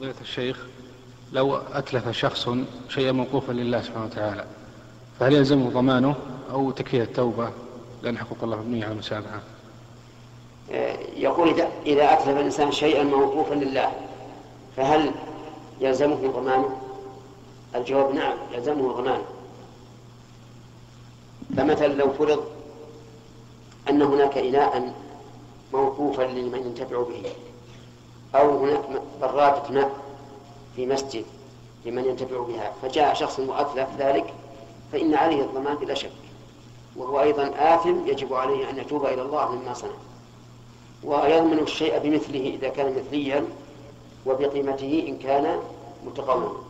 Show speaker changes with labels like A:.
A: فضيلة الشيخ لو أتلف شخص شيئا موقوفا لله سبحانه وتعالى فهل يلزمه ضمانه أو تكفيه التوبة؟ لأن حقوق الله مبنية على المسامحة
B: آه، يقول إذا إذا أتلف الإنسان شيئا موقوفا لله فهل يلزمه ضمانه؟ الجواب نعم يلزمه ضمانه. فمثلا لو فرض أن هناك إناء موقوفا لمن ينتفع به أو هناك برادة ماء في مسجد لمن ينتفع بها. فجاء شخص وأتلف ذلك فإن عليه الضمان بلا شك. وهو أيضا آثم يجب عليه أن يتوب إلى الله مما صنع. ويضمن الشيء بمثله إذا كان مثليا وبقيمته إن كان متقوما.